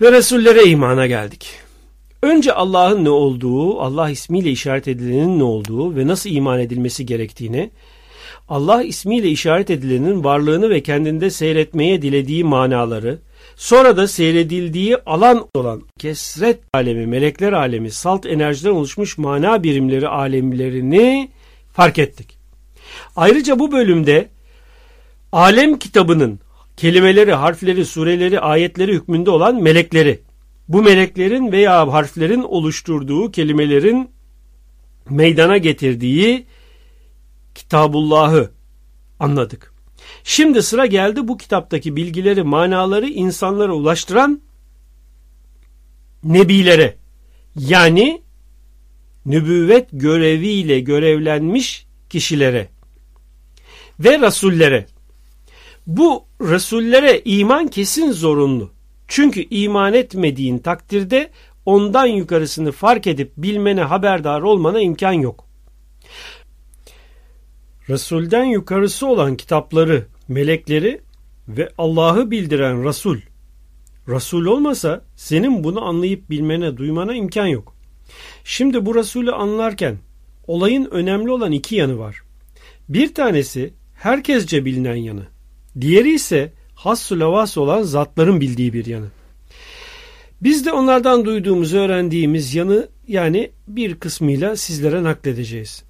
Ve Resullere imana geldik. Önce Allah'ın ne olduğu, Allah ismiyle işaret edilenin ne olduğu ve nasıl iman edilmesi gerektiğini, Allah ismiyle işaret edilenin varlığını ve kendinde seyretmeye dilediği manaları, sonra da seyredildiği alan olan kesret alemi, melekler alemi, salt enerjiden oluşmuş mana birimleri alemlerini fark ettik. Ayrıca bu bölümde alem kitabının kelimeleri, harfleri, sureleri, ayetleri hükmünde olan melekleri, bu meleklerin veya harflerin oluşturduğu kelimelerin meydana getirdiği Kitabullah'ı anladık. Şimdi sıra geldi bu kitaptaki bilgileri, manaları insanlara ulaştıran nebilere. Yani nübüvvet göreviyle görevlenmiş kişilere ve rasullere. Bu rasullere iman kesin zorunlu. Çünkü iman etmediğin takdirde ondan yukarısını fark edip bilmene haberdar olmana imkan yok. Resulden yukarısı olan kitapları, melekleri ve Allah'ı bildiren Resul. Resul olmasa senin bunu anlayıp bilmene, duymana imkan yok. Şimdi bu Resulü anlarken olayın önemli olan iki yanı var. Bir tanesi herkesce bilinen yanı. Diğeri ise hassu lavas olan zatların bildiği bir yanı. Biz de onlardan duyduğumuz, öğrendiğimiz yanı yani bir kısmıyla sizlere nakledeceğiz.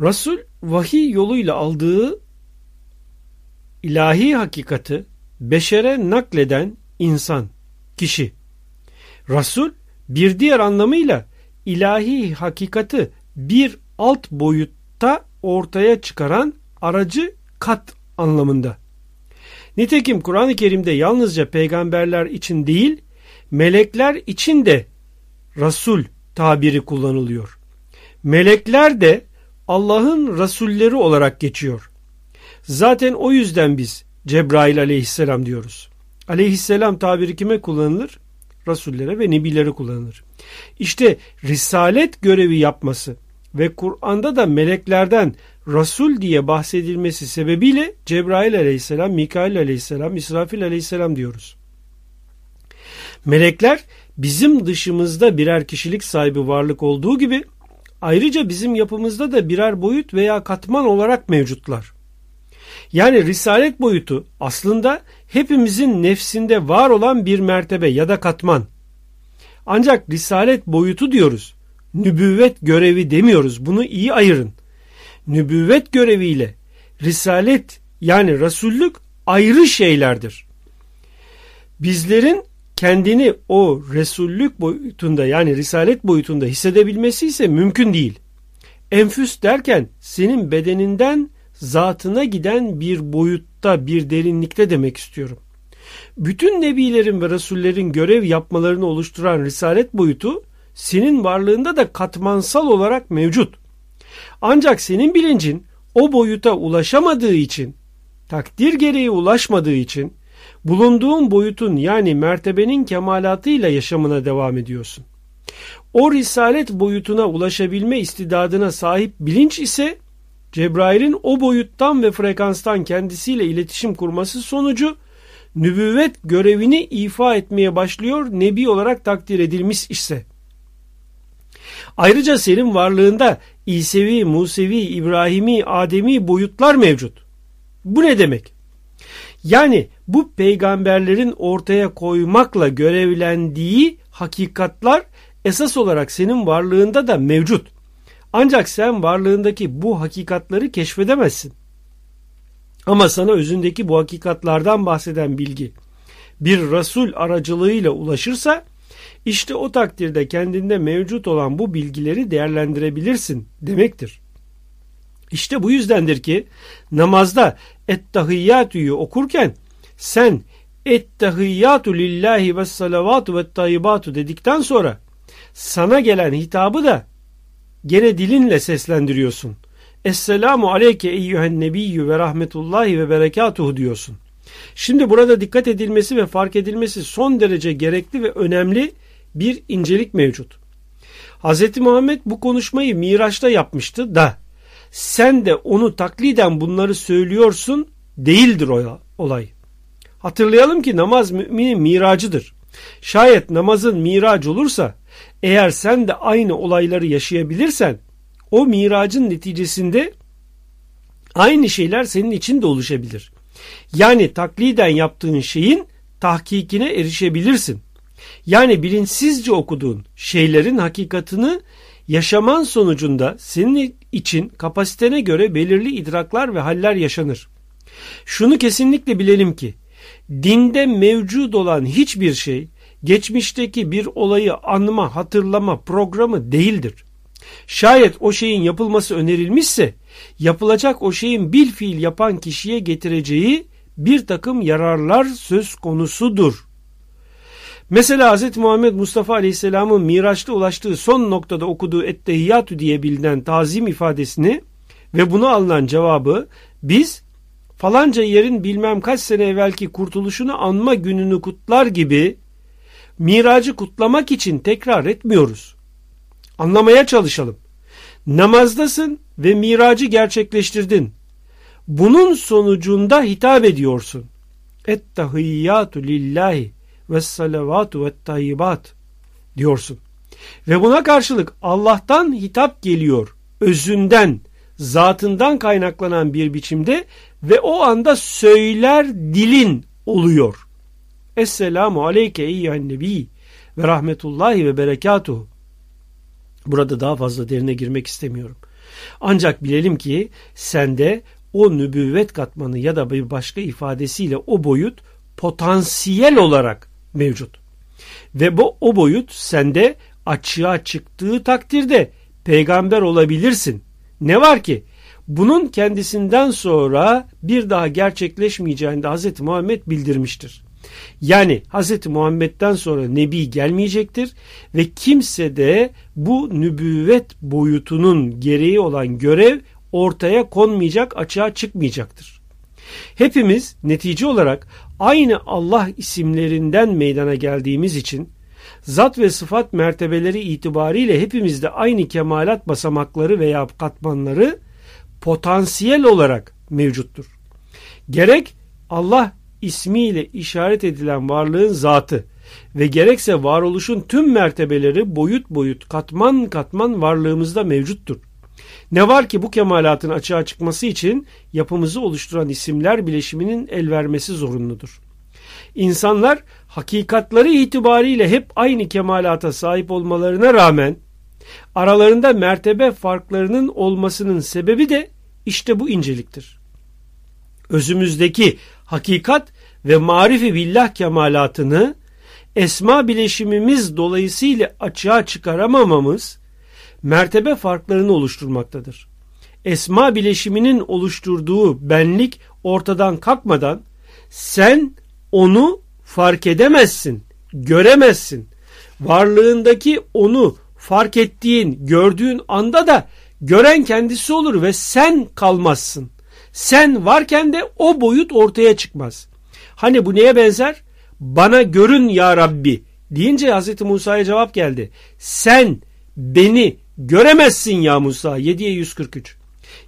Resul vahiy yoluyla aldığı ilahi hakikati beşere nakleden insan, kişi. Resul bir diğer anlamıyla ilahi hakikati bir alt boyutta ortaya çıkaran aracı kat anlamında. Nitekim Kur'an-ı Kerim'de yalnızca peygamberler için değil, melekler için de Resul tabiri kullanılıyor. Melekler de Allah'ın Resulleri olarak geçiyor. Zaten o yüzden biz Cebrail aleyhisselam diyoruz. Aleyhisselam tabiri kime kullanılır? Resullere ve nebilere kullanılır. İşte risalet görevi yapması ve Kur'an'da da meleklerden Resul diye bahsedilmesi sebebiyle Cebrail aleyhisselam, Mikail aleyhisselam, İsrafil aleyhisselam diyoruz. Melekler bizim dışımızda birer kişilik sahibi varlık olduğu gibi ayrıca bizim yapımızda da birer boyut veya katman olarak mevcutlar. Yani risalet boyutu aslında hepimizin nefsinde var olan bir mertebe ya da katman. Ancak risalet boyutu diyoruz. Nübüvvet görevi demiyoruz. Bunu iyi ayırın nübüvvet göreviyle risalet yani rasullük ayrı şeylerdir. Bizlerin kendini o resullük boyutunda yani risalet boyutunda hissedebilmesi ise mümkün değil. Enfüs derken senin bedeninden zatına giden bir boyutta, bir derinlikte demek istiyorum. Bütün nebilerin ve rasullerin görev yapmalarını oluşturan risalet boyutu senin varlığında da katmansal olarak mevcut. Ancak senin bilincin o boyuta ulaşamadığı için, takdir gereği ulaşmadığı için bulunduğun boyutun yani mertebenin kemalatıyla yaşamına devam ediyorsun. O risalet boyutuna ulaşabilme istidadına sahip bilinç ise Cebrail'in o boyuttan ve frekanstan kendisiyle iletişim kurması sonucu nübüvvet görevini ifa etmeye başlıyor nebi olarak takdir edilmiş ise. Ayrıca senin varlığında İsevi, Musevi, İbrahimi, Ademi boyutlar mevcut. Bu ne demek? Yani bu peygamberlerin ortaya koymakla görevlendiği hakikatlar esas olarak senin varlığında da mevcut. Ancak sen varlığındaki bu hakikatları keşfedemezsin. Ama sana özündeki bu hakikatlardan bahseden bilgi bir Resul aracılığıyla ulaşırsa işte o takdirde kendinde mevcut olan bu bilgileri değerlendirebilirsin demektir. İşte bu yüzdendir ki namazda Ettahiyyatü'yü okurken sen Ettahiyyatu lillahi ve salavatu ve tayyibatu dedikten sonra sana gelen hitabı da gene dilinle seslendiriyorsun. Esselamu aleyke eyyühen nebiyyü ve rahmetullahi ve berekatuhu diyorsun. Şimdi burada dikkat edilmesi ve fark edilmesi son derece gerekli ve önemli bir incelik mevcut. Hz. Muhammed bu konuşmayı Miraç'ta yapmıştı da sen de onu takliden bunları söylüyorsun değildir o olay. Hatırlayalım ki namaz müminin miracıdır. Şayet namazın mirac olursa eğer sen de aynı olayları yaşayabilirsen o miracın neticesinde aynı şeyler senin için de oluşabilir. Yani takliden yaptığın şeyin tahkikine erişebilirsin. Yani bilinçsizce okuduğun şeylerin hakikatını yaşaman sonucunda senin için kapasitene göre belirli idraklar ve haller yaşanır. Şunu kesinlikle bilelim ki dinde mevcut olan hiçbir şey geçmişteki bir olayı anma, hatırlama programı değildir. Şayet o şeyin yapılması önerilmişse yapılacak o şeyin bil fiil yapan kişiye getireceği bir takım yararlar söz konusudur. Mesela Hz. Muhammed Mustafa Aleyhisselam'ın Miraç'ta ulaştığı son noktada okuduğu Ettehiyyatü diye bilinen tazim ifadesini ve buna alınan cevabı biz falanca yerin bilmem kaç sene evvelki kurtuluşunu anma gününü kutlar gibi miracı kutlamak için tekrar etmiyoruz. Anlamaya çalışalım. Namazdasın ve miracı gerçekleştirdin. Bunun sonucunda hitap ediyorsun. Ettehiyyatü lillahi ve salavatu ve tayyibat diyorsun. Ve buna karşılık Allah'tan hitap geliyor. Özünden, zatından kaynaklanan bir biçimde ve o anda söyler dilin oluyor. Esselamu aleyke eyyühen nebi ve rahmetullahi ve berekatuhu. Burada daha fazla derine girmek istemiyorum. Ancak bilelim ki sende o nübüvvet katmanı ya da bir başka ifadesiyle o boyut potansiyel olarak mevcut. Ve bu o boyut sende açığa çıktığı takdirde peygamber olabilirsin. Ne var ki bunun kendisinden sonra bir daha gerçekleşmeyeceğini de Hz. Muhammed bildirmiştir. Yani Hz. Muhammed'den sonra Nebi gelmeyecektir ve kimse de bu nübüvvet boyutunun gereği olan görev ortaya konmayacak, açığa çıkmayacaktır. Hepimiz netice olarak aynı Allah isimlerinden meydana geldiğimiz için zat ve sıfat mertebeleri itibariyle hepimizde aynı kemalat basamakları veya katmanları potansiyel olarak mevcuttur. Gerek Allah ismiyle işaret edilen varlığın zatı ve gerekse varoluşun tüm mertebeleri boyut boyut katman katman varlığımızda mevcuttur. Ne var ki bu kemalatın açığa çıkması için yapımızı oluşturan isimler bileşiminin el vermesi zorunludur. İnsanlar hakikatları itibariyle hep aynı kemalata sahip olmalarına rağmen aralarında mertebe farklarının olmasının sebebi de işte bu inceliktir. Özümüzdeki hakikat ve marifi billah kemalatını esma bileşimimiz dolayısıyla açığa çıkaramamamız mertebe farklarını oluşturmaktadır. Esma bileşiminin oluşturduğu benlik ortadan kalkmadan sen onu fark edemezsin, göremezsin. Varlığındaki onu fark ettiğin, gördüğün anda da gören kendisi olur ve sen kalmazsın. Sen varken de o boyut ortaya çıkmaz. Hani bu neye benzer? Bana görün ya Rabbi deyince Hz. Musa'ya cevap geldi. Sen beni göremezsin ya Musa 7'ye 143.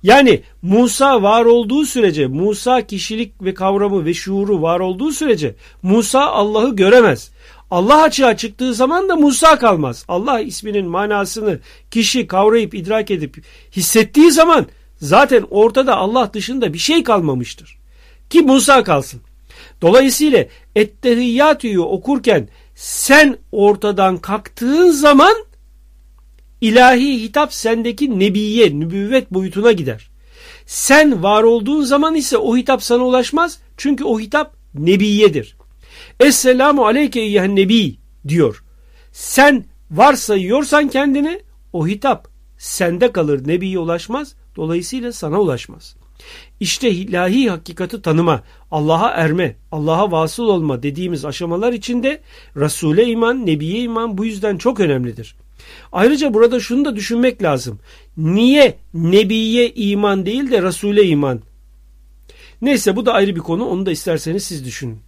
Yani Musa var olduğu sürece, Musa kişilik ve kavramı ve şuuru var olduğu sürece Musa Allah'ı göremez. Allah açığa çıktığı zaman da Musa kalmaz. Allah isminin manasını kişi kavrayıp idrak edip hissettiği zaman zaten ortada Allah dışında bir şey kalmamıştır. Ki Musa kalsın. Dolayısıyla Ettehiyyatü'yü okurken sen ortadan kalktığın zaman ilahi hitap sendeki nebiye, nübüvvet boyutuna gider. Sen var olduğun zaman ise o hitap sana ulaşmaz. Çünkü o hitap nebiyedir. Esselamu aleyke eyyühen nebi diyor. Sen varsayıyorsan kendini o hitap sende kalır nebiye ulaşmaz. Dolayısıyla sana ulaşmaz. İşte ilahi hakikati tanıma, Allah'a erme, Allah'a vasıl olma dediğimiz aşamalar içinde Resul'e iman, Nebiye iman bu yüzden çok önemlidir. Ayrıca burada şunu da düşünmek lazım. Niye Nebiye iman değil de Resul'e iman? Neyse bu da ayrı bir konu onu da isterseniz siz düşünün.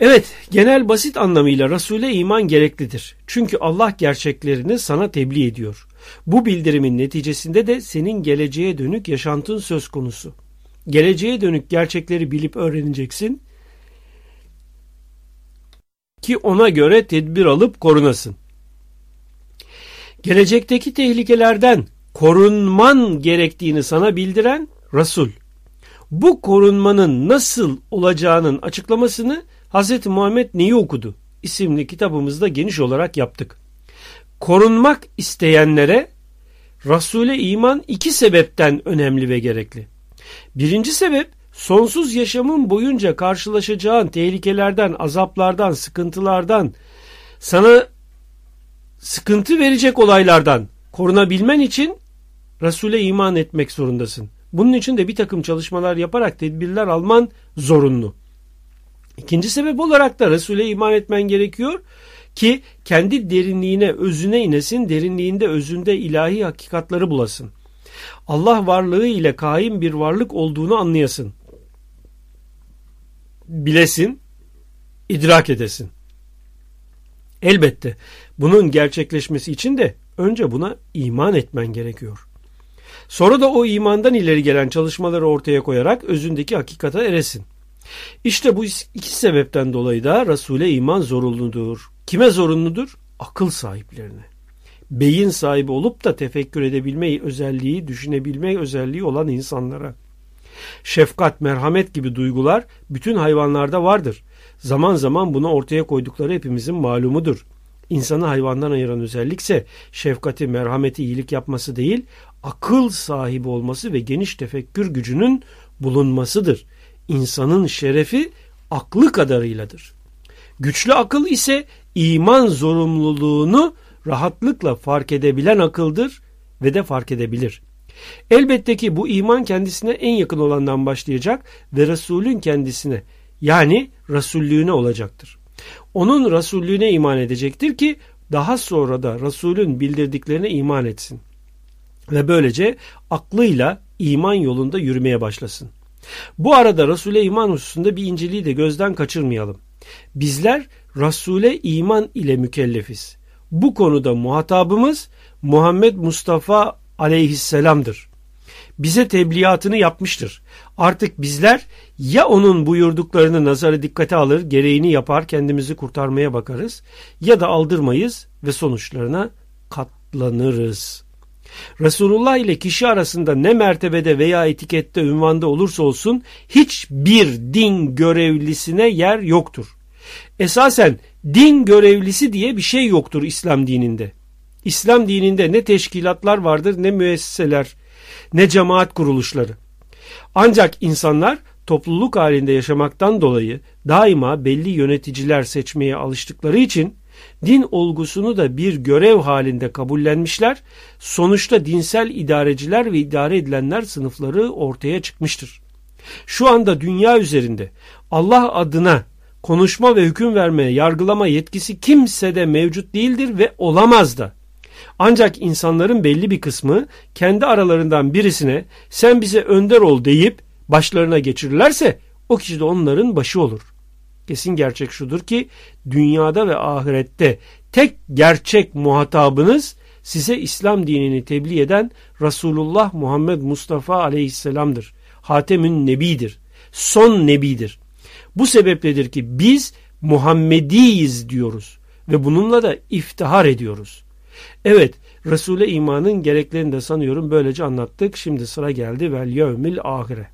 Evet, genel basit anlamıyla Resul'e iman gereklidir. Çünkü Allah gerçeklerini sana tebliğ ediyor. Bu bildirimin neticesinde de senin geleceğe dönük yaşantın söz konusu. geleceğe dönük gerçekleri bilip öğreneceksin ki ona göre tedbir alıp korunasın. Gelecekteki tehlikelerden korunman gerektiğini sana bildiren Resul. Bu korunmanın nasıl olacağının açıklamasını Hz. Muhammed Neyi okudu isimli kitabımızda geniş olarak yaptık. Korunmak isteyenlere Resul'e iman iki sebepten önemli ve gerekli. Birinci sebep sonsuz yaşamın boyunca karşılaşacağın tehlikelerden, azaplardan, sıkıntılardan, sana sıkıntı verecek olaylardan korunabilmen için Resul'e iman etmek zorundasın. Bunun için de bir takım çalışmalar yaparak tedbirler alman zorunlu. İkinci sebep olarak da Resul'e iman etmen gerekiyor ki kendi derinliğine, özüne inesin, derinliğinde, özünde ilahi hakikatları bulasın. Allah varlığı ile kaim bir varlık olduğunu anlayasın. Bilesin, idrak edesin. Elbette bunun gerçekleşmesi için de önce buna iman etmen gerekiyor. Sonra da o imandan ileri gelen çalışmaları ortaya koyarak özündeki hakikata eresin. İşte bu iki sebepten dolayı da Resul'e iman zorunludur. Kime zorunludur? Akıl sahiplerine. Beyin sahibi olup da tefekkür edebilme özelliği, düşünebilme özelliği olan insanlara. Şefkat, merhamet gibi duygular bütün hayvanlarda vardır. Zaman zaman bunu ortaya koydukları hepimizin malumudur. İnsanı hayvandan ayıran özellikse şefkati, merhameti, iyilik yapması değil, akıl sahibi olması ve geniş tefekkür gücünün bulunmasıdır. İnsanın şerefi aklı kadarıyladır. Güçlü akıl ise iman zorunluluğunu rahatlıkla fark edebilen akıldır ve de fark edebilir. Elbette ki bu iman kendisine en yakın olandan başlayacak ve Resulün kendisine yani Resullüğüne olacaktır. Onun Resullüğüne iman edecektir ki daha sonra da Resulün bildirdiklerine iman etsin. Ve böylece aklıyla iman yolunda yürümeye başlasın. Bu arada Resul'e iman hususunda bir inceliği de gözden kaçırmayalım. Bizler Resul'e iman ile mükellefiz. Bu konuda muhatabımız Muhammed Mustafa aleyhisselamdır. Bize tebliğatını yapmıştır. Artık bizler ya onun buyurduklarını nazara dikkate alır, gereğini yapar, kendimizi kurtarmaya bakarız ya da aldırmayız ve sonuçlarına katlanırız. Resulullah ile kişi arasında ne mertebede veya etikette ünvanda olursa olsun hiçbir din görevlisine yer yoktur. Esasen din görevlisi diye bir şey yoktur İslam dininde. İslam dininde ne teşkilatlar vardır ne müesseseler ne cemaat kuruluşları. Ancak insanlar topluluk halinde yaşamaktan dolayı daima belli yöneticiler seçmeye alıştıkları için din olgusunu da bir görev halinde kabullenmişler. Sonuçta dinsel idareciler ve idare edilenler sınıfları ortaya çıkmıştır. Şu anda dünya üzerinde Allah adına konuşma ve hüküm vermeye, yargılama yetkisi kimsede mevcut değildir ve olamaz da. Ancak insanların belli bir kısmı kendi aralarından birisine sen bize önder ol deyip başlarına geçirirlerse o kişi de onların başı olur. Kesin gerçek şudur ki dünyada ve ahirette tek gerçek muhatabınız size İslam dinini tebliğ eden Resulullah Muhammed Mustafa aleyhisselamdır. Hatemün Nebidir. Son Nebidir. Bu sebepledir ki biz Muhammediyiz diyoruz ve bununla da iftihar ediyoruz. Evet Resul'e imanın gereklerini de sanıyorum böylece anlattık. Şimdi sıra geldi vel yevmil ahire.